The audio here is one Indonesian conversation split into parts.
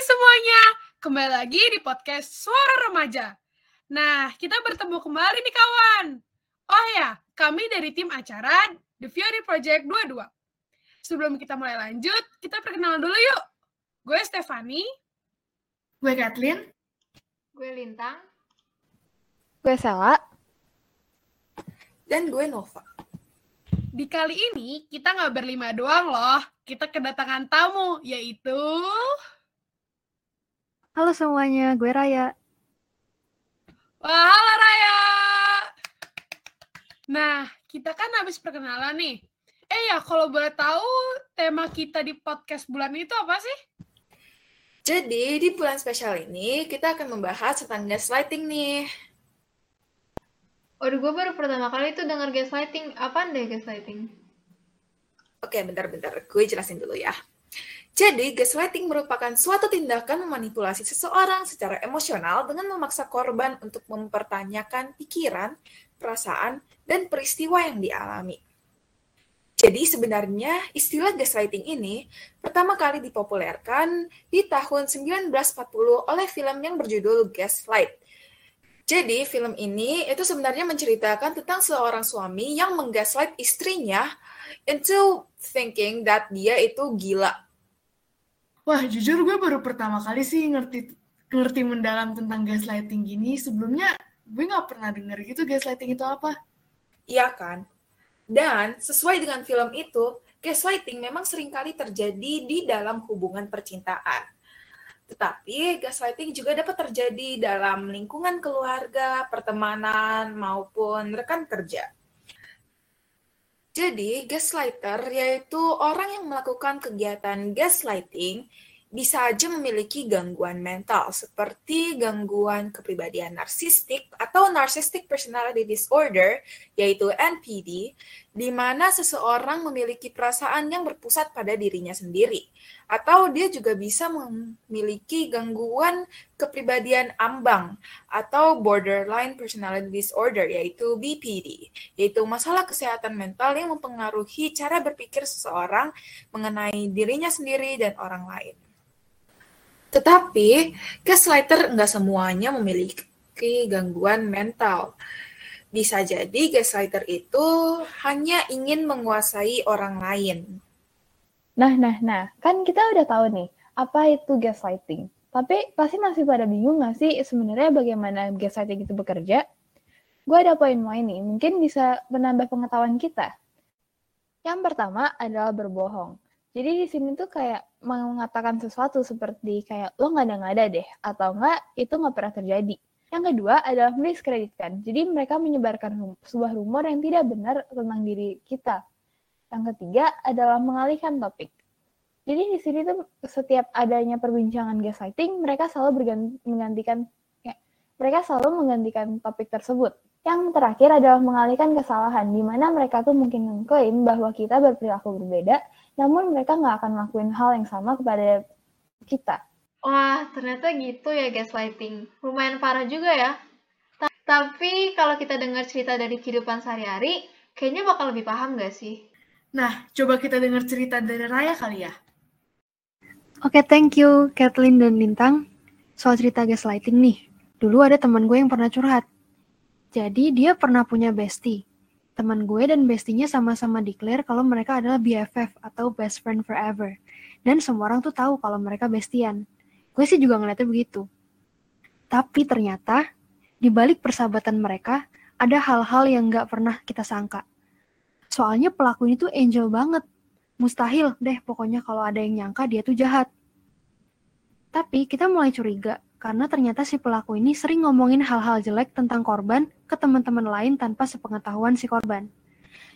semuanya, kembali lagi di podcast Suara Remaja. Nah, kita bertemu kembali nih kawan. Oh ya, kami dari tim acara The Fury Project 22. Sebelum kita mulai lanjut, kita perkenalan dulu yuk. Gue Stefani. Gue Kathleen. Gue Lintang. Gue Sela. Dan gue Nova. Di kali ini, kita nggak berlima doang loh. Kita kedatangan tamu, yaitu... Halo semuanya, gue Raya. Wah, halo Raya! Nah, kita kan habis perkenalan nih. Eh ya, kalau boleh tahu tema kita di podcast bulan itu apa sih? Jadi, di bulan spesial ini, kita akan membahas tentang gaslighting nih. Waduh, gue baru pertama kali tuh denger gaslighting. Apaan deh gaslighting? Oke, bentar-bentar. Gue jelasin dulu ya. Jadi, gaslighting merupakan suatu tindakan memanipulasi seseorang secara emosional dengan memaksa korban untuk mempertanyakan pikiran, perasaan, dan peristiwa yang dialami. Jadi sebenarnya istilah gaslighting ini pertama kali dipopulerkan di tahun 1940 oleh film yang berjudul Gaslight. Jadi film ini itu sebenarnya menceritakan tentang seorang suami yang menggaslight istrinya into thinking that dia itu gila Wah, jujur gue baru pertama kali sih ngerti ngerti mendalam tentang gaslighting gini. Sebelumnya gue nggak pernah denger gitu gaslighting itu apa. Iya kan? Dan sesuai dengan film itu, gaslighting memang sering kali terjadi di dalam hubungan percintaan. Tetapi gaslighting juga dapat terjadi dalam lingkungan keluarga, pertemanan, maupun rekan kerja. Jadi, gaslighter yaitu orang yang melakukan kegiatan gaslighting bisa aja memiliki gangguan mental seperti gangguan kepribadian narsistik atau narcissistic personality disorder yaitu NPD di mana seseorang memiliki perasaan yang berpusat pada dirinya sendiri atau dia juga bisa memiliki gangguan kepribadian ambang atau borderline personality disorder yaitu BPD yaitu masalah kesehatan mental yang mempengaruhi cara berpikir seseorang mengenai dirinya sendiri dan orang lain. Tetapi, gaslighter nggak semuanya memiliki gangguan mental. Bisa jadi gaslighter itu hanya ingin menguasai orang lain. Nah, nah, nah. Kan kita udah tahu nih, apa itu gaslighting. Tapi pasti masih pada bingung nggak sih sebenarnya bagaimana gaslighting itu bekerja? Gue ada poin-poin nih, mungkin bisa menambah pengetahuan kita. Yang pertama adalah berbohong. Jadi di sini tuh kayak mengatakan sesuatu seperti kayak lo nggak ada nggak ada deh atau enggak itu nggak pernah terjadi. Yang kedua adalah mendiskreditkan. Jadi mereka menyebarkan rum sebuah rumor yang tidak benar tentang diri kita. Yang ketiga adalah mengalihkan topik. Jadi di sini tuh setiap adanya perbincangan gaslighting, mereka selalu menggantikan ya, mereka selalu menggantikan topik tersebut. Yang terakhir adalah mengalihkan kesalahan, di mana mereka tuh mungkin mengklaim bahwa kita berperilaku berbeda, namun mereka nggak akan melakukan hal yang sama kepada kita. Wah, ternyata gitu ya gaslighting. Lumayan parah juga ya. Tapi kalau kita dengar cerita dari kehidupan sehari-hari, kayaknya bakal lebih paham gak sih? Nah, coba kita dengar cerita dari Raya kali ya. Oke, okay, thank you Kathleen dan Lintang. Soal cerita gaslighting nih. Dulu ada teman gue yang pernah curhat. Jadi dia pernah punya bestie. Teman gue dan bestinya sama-sama declare kalau mereka adalah BFF atau best friend forever. Dan semua orang tuh tahu kalau mereka bestian. Gue sih juga ngeliatnya begitu. Tapi ternyata di balik persahabatan mereka ada hal-hal yang gak pernah kita sangka. Soalnya pelaku ini tuh angel banget. Mustahil deh pokoknya kalau ada yang nyangka dia tuh jahat. Tapi kita mulai curiga karena ternyata si pelaku ini sering ngomongin hal-hal jelek tentang korban ke teman-teman lain tanpa sepengetahuan si korban.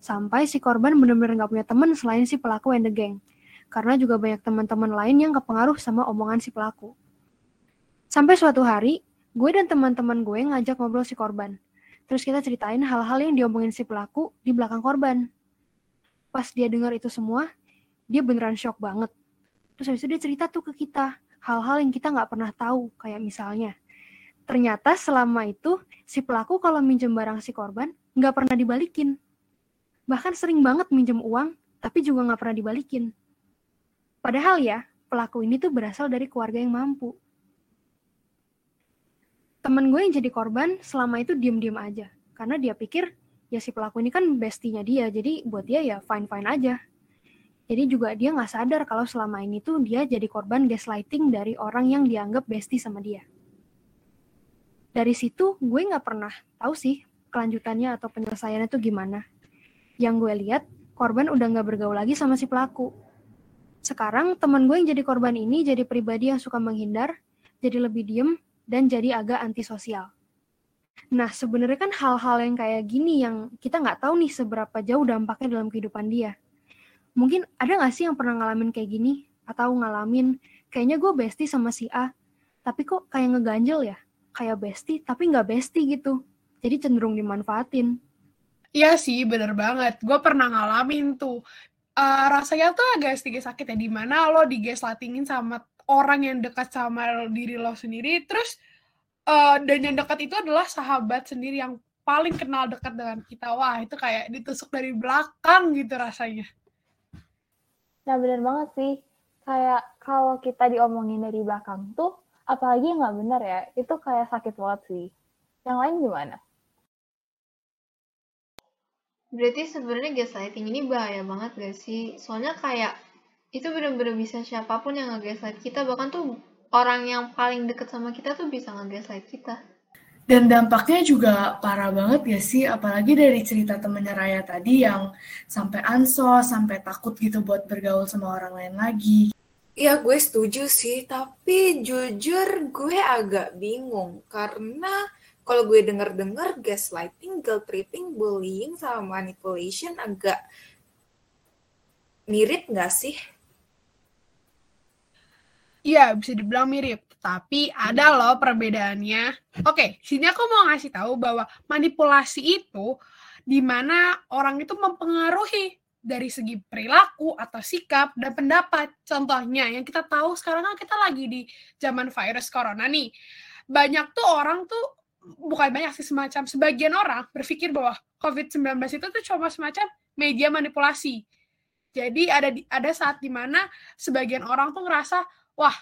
Sampai si korban benar-benar nggak punya teman selain si pelaku and the gang. Karena juga banyak teman-teman lain yang kepengaruh sama omongan si pelaku. Sampai suatu hari, gue dan teman-teman gue ngajak ngobrol si korban. Terus kita ceritain hal-hal yang diomongin si pelaku di belakang korban. Pas dia dengar itu semua, dia beneran shock banget. Terus habis itu dia cerita tuh ke kita, hal-hal yang kita nggak pernah tahu, kayak misalnya, ternyata selama itu si pelaku kalau minjem barang si korban nggak pernah dibalikin. Bahkan sering banget minjem uang, tapi juga nggak pernah dibalikin. Padahal ya, pelaku ini tuh berasal dari keluarga yang mampu. Temen gue yang jadi korban selama itu diem-diem aja. Karena dia pikir ya si pelaku ini kan bestinya dia, jadi buat dia ya fine-fine aja. Jadi juga dia nggak sadar kalau selama ini tuh dia jadi korban gaslighting dari orang yang dianggap bestie sama dia. Dari situ gue nggak pernah tahu sih kelanjutannya atau penyelesaiannya tuh gimana. Yang gue lihat korban udah nggak bergaul lagi sama si pelaku. Sekarang teman gue yang jadi korban ini jadi pribadi yang suka menghindar, jadi lebih diem, dan jadi agak antisosial. Nah, sebenarnya kan hal-hal yang kayak gini yang kita nggak tahu nih seberapa jauh dampaknya dalam kehidupan dia mungkin ada gak sih yang pernah ngalamin kayak gini? Atau ngalamin, kayaknya gue bestie sama si A, tapi kok kayak ngeganjel ya? Kayak bestie, tapi nggak bestie gitu. Jadi cenderung dimanfaatin. Iya sih, bener banget. Gue pernah ngalamin tuh. Uh, rasanya tuh agak sedikit sakit ya, di mana lo digaslightingin sama orang yang dekat sama diri lo sendiri, terus uh, dan yang dekat itu adalah sahabat sendiri yang paling kenal dekat dengan kita. Wah, itu kayak ditusuk dari belakang gitu rasanya. Nah bener banget sih, kayak kalau kita diomongin dari belakang tuh, apalagi nggak bener ya, itu kayak sakit banget sih. Yang lain gimana? Berarti sebenarnya gaslighting ini bahaya banget gak sih? Soalnya kayak itu bener-bener bisa siapa pun yang nge-gaslight kita, bahkan tuh orang yang paling deket sama kita tuh bisa nge-gaslight kita. Dan dampaknya juga parah banget ya sih, apalagi dari cerita temennya Raya tadi yang sampai ansos, sampai takut gitu buat bergaul sama orang lain lagi. Ya gue setuju sih, tapi jujur gue agak bingung karena kalau gue denger-denger gaslighting, guilt tripping, bullying, sama manipulation agak mirip nggak sih? Iya, bisa dibilang mirip. Tapi ada loh perbedaannya. Oke, sini aku mau ngasih tahu bahwa manipulasi itu di mana orang itu mempengaruhi dari segi perilaku atau sikap dan pendapat. Contohnya yang kita tahu sekarang kan kita lagi di zaman virus corona nih. Banyak tuh orang tuh bukan banyak sih semacam sebagian orang berpikir bahwa COVID-19 itu tuh cuma semacam media manipulasi. Jadi ada ada saat di mana sebagian orang tuh ngerasa, wah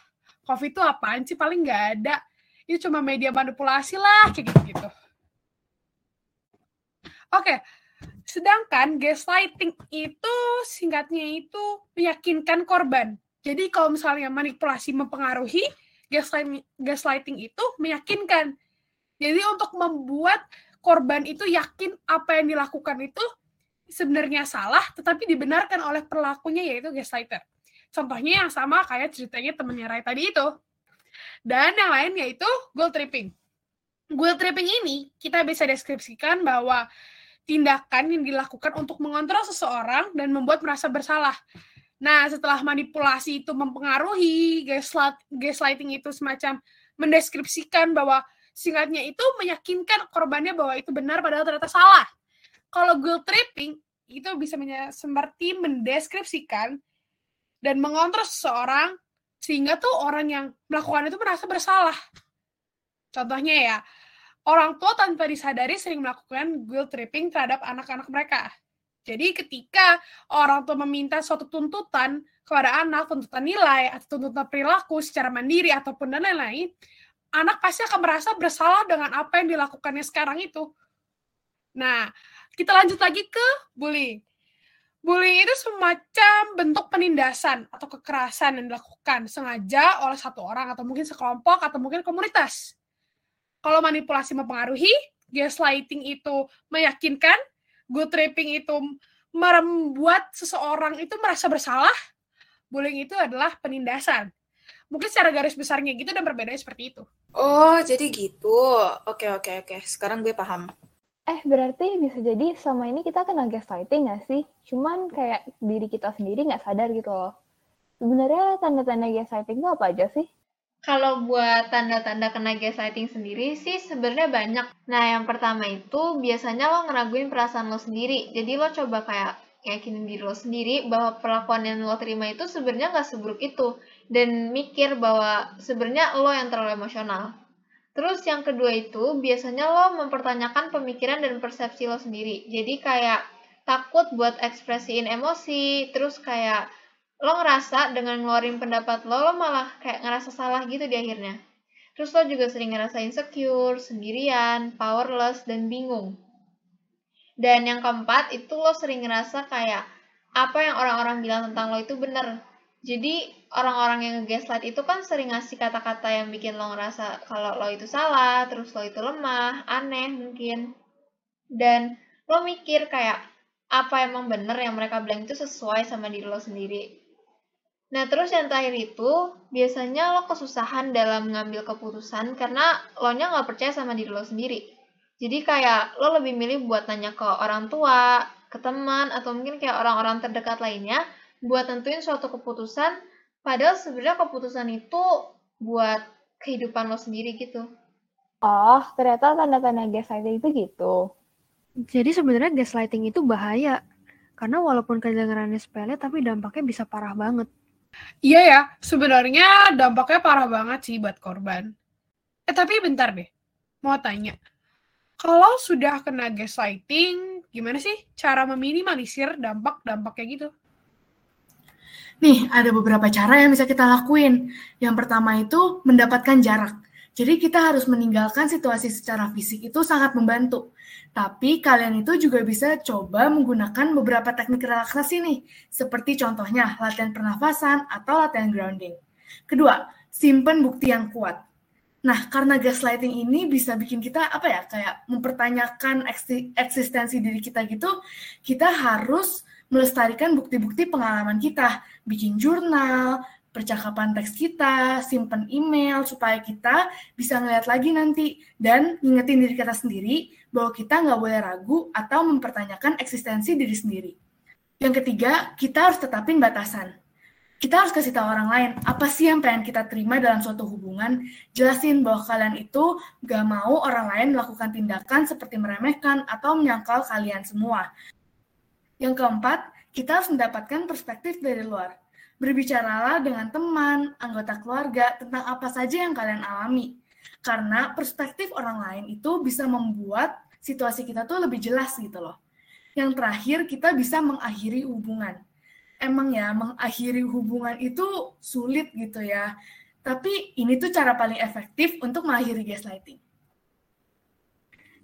COVID itu apaan sih? Paling nggak ada. Itu cuma media manipulasi lah, kayak gitu-gitu. Oke, sedangkan gaslighting itu singkatnya itu meyakinkan korban. Jadi kalau misalnya manipulasi mempengaruhi, gaslighting, gaslighting itu meyakinkan. Jadi untuk membuat korban itu yakin apa yang dilakukan itu sebenarnya salah, tetapi dibenarkan oleh pelakunya yaitu gaslighter. Contohnya yang sama kayak ceritanya temennya Rai tadi itu. Dan yang lain yaitu goal tripping. Goal tripping ini kita bisa deskripsikan bahwa tindakan yang dilakukan untuk mengontrol seseorang dan membuat merasa bersalah. Nah, setelah manipulasi itu mempengaruhi, gaslight, gaslighting itu semacam mendeskripsikan bahwa singkatnya itu meyakinkan korbannya bahwa itu benar padahal ternyata salah. Kalau guilt tripping itu bisa seperti mendeskripsikan dan mengontrol seseorang sehingga tuh orang yang melakukan itu merasa bersalah. Contohnya ya, orang tua tanpa disadari sering melakukan guilt tripping terhadap anak-anak mereka. Jadi ketika orang tua meminta suatu tuntutan kepada anak, tuntutan nilai atau tuntutan perilaku secara mandiri ataupun dan lain-lain, anak pasti akan merasa bersalah dengan apa yang dilakukannya sekarang itu. Nah, kita lanjut lagi ke bullying. Bullying itu semacam bentuk penindasan atau kekerasan yang dilakukan sengaja oleh satu orang atau mungkin sekelompok atau mungkin komunitas. Kalau manipulasi mempengaruhi, gaslighting itu meyakinkan, good tripping itu membuat seseorang itu merasa bersalah, bullying itu adalah penindasan. Mungkin secara garis besarnya gitu dan berbeda seperti itu. Oh, jadi gitu. Oke, oke, oke. Sekarang gue paham. Eh, berarti bisa jadi selama ini kita kena gaslighting nggak sih? Cuman kayak diri kita sendiri nggak sadar gitu loh. Sebenarnya tanda-tanda gaslighting itu apa aja sih? Kalau buat tanda-tanda kena gaslighting sendiri sih sebenarnya banyak. Nah, yang pertama itu biasanya lo ngeraguin perasaan lo sendiri. Jadi lo coba kayak yakinin diri lo sendiri bahwa perlakuan yang lo terima itu sebenarnya nggak seburuk itu. Dan mikir bahwa sebenarnya lo yang terlalu emosional. Terus yang kedua itu biasanya lo mempertanyakan pemikiran dan persepsi lo sendiri. Jadi kayak takut buat ekspresiin emosi, terus kayak lo ngerasa dengan ngeluarin pendapat lo, lo malah kayak ngerasa salah gitu di akhirnya. Terus lo juga sering ngerasa insecure, sendirian, powerless, dan bingung. Dan yang keempat, itu lo sering ngerasa kayak apa yang orang-orang bilang tentang lo itu bener. Jadi orang-orang yang nge-gaslight itu kan sering ngasih kata-kata yang bikin lo ngerasa kalau lo itu salah, terus lo itu lemah, aneh mungkin. Dan lo mikir kayak apa emang bener yang mereka bilang itu sesuai sama diri lo sendiri. Nah, terus yang terakhir itu, biasanya lo kesusahan dalam mengambil keputusan karena lo nya nggak percaya sama diri lo sendiri. Jadi kayak lo lebih milih buat nanya ke orang tua, ke teman, atau mungkin kayak orang-orang terdekat lainnya buat tentuin suatu keputusan, padahal sebenarnya keputusan itu buat kehidupan lo sendiri gitu. Oh, ternyata tanda-tanda gaslighting itu gitu. Jadi sebenarnya gaslighting itu bahaya. Karena walaupun kedengarannya sepele, tapi dampaknya bisa parah banget. Iya ya, sebenarnya dampaknya parah banget sih buat korban. Eh tapi bentar deh, mau tanya. Kalau sudah kena gaslighting, gimana sih cara meminimalisir dampak-dampaknya gitu? Nih, ada beberapa cara yang bisa kita lakuin. Yang pertama itu mendapatkan jarak. Jadi kita harus meninggalkan situasi secara fisik itu sangat membantu. Tapi kalian itu juga bisa coba menggunakan beberapa teknik relaksasi nih, seperti contohnya latihan pernafasan atau latihan grounding. Kedua, simpan bukti yang kuat. Nah, karena gaslighting ini bisa bikin kita apa ya, kayak mempertanyakan eksistensi diri kita gitu, kita harus melestarikan bukti-bukti pengalaman kita, bikin jurnal, percakapan teks kita, simpan email supaya kita bisa ngeliat lagi nanti dan ngingetin diri kita sendiri bahwa kita nggak boleh ragu atau mempertanyakan eksistensi diri sendiri. Yang ketiga, kita harus tetapin batasan. Kita harus kasih tahu orang lain apa sih yang pengen kita terima dalam suatu hubungan. Jelasin bahwa kalian itu gak mau orang lain melakukan tindakan seperti meremehkan atau menyangkal kalian semua. Yang keempat, kita harus mendapatkan perspektif dari luar Berbicaralah dengan teman, anggota keluarga tentang apa saja yang kalian alami. Karena perspektif orang lain itu bisa membuat situasi kita tuh lebih jelas gitu loh. Yang terakhir, kita bisa mengakhiri hubungan. Emang ya, mengakhiri hubungan itu sulit gitu ya. Tapi ini tuh cara paling efektif untuk mengakhiri gaslighting.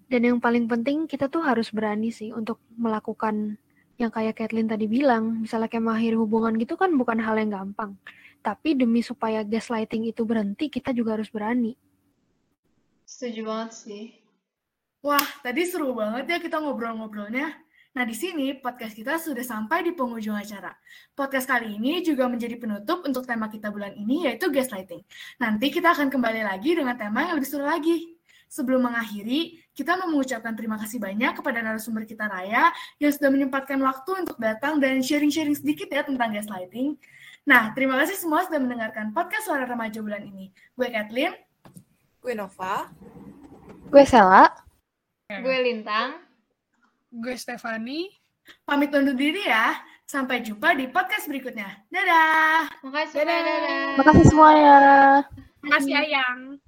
Dan yang paling penting kita tuh harus berani sih untuk melakukan yang kayak Kathleen tadi bilang, misalnya kayak mengakhiri hubungan gitu kan bukan hal yang gampang. Tapi demi supaya gaslighting itu berhenti, kita juga harus berani. Setuju banget sih. Wah, tadi seru banget ya kita ngobrol-ngobrolnya. Nah, di sini podcast kita sudah sampai di penghujung acara. Podcast kali ini juga menjadi penutup untuk tema kita bulan ini, yaitu gaslighting. Nanti kita akan kembali lagi dengan tema yang lebih seru lagi. Sebelum mengakhiri, kita mau mengucapkan terima kasih banyak kepada narasumber kita Raya yang sudah menyempatkan waktu untuk datang dan sharing-sharing sedikit ya tentang gaslighting. Nah, terima kasih semua sudah mendengarkan podcast Suara Remaja bulan ini. Gue Kathleen. Gue Nova. Gue Sela. Gue Lintang. Gue Stefani. Pamit undur diri ya. Sampai jumpa di podcast berikutnya. Dadah. Makasih. Dadah. Dadah. Makasih semuanya. Makasih Ayang.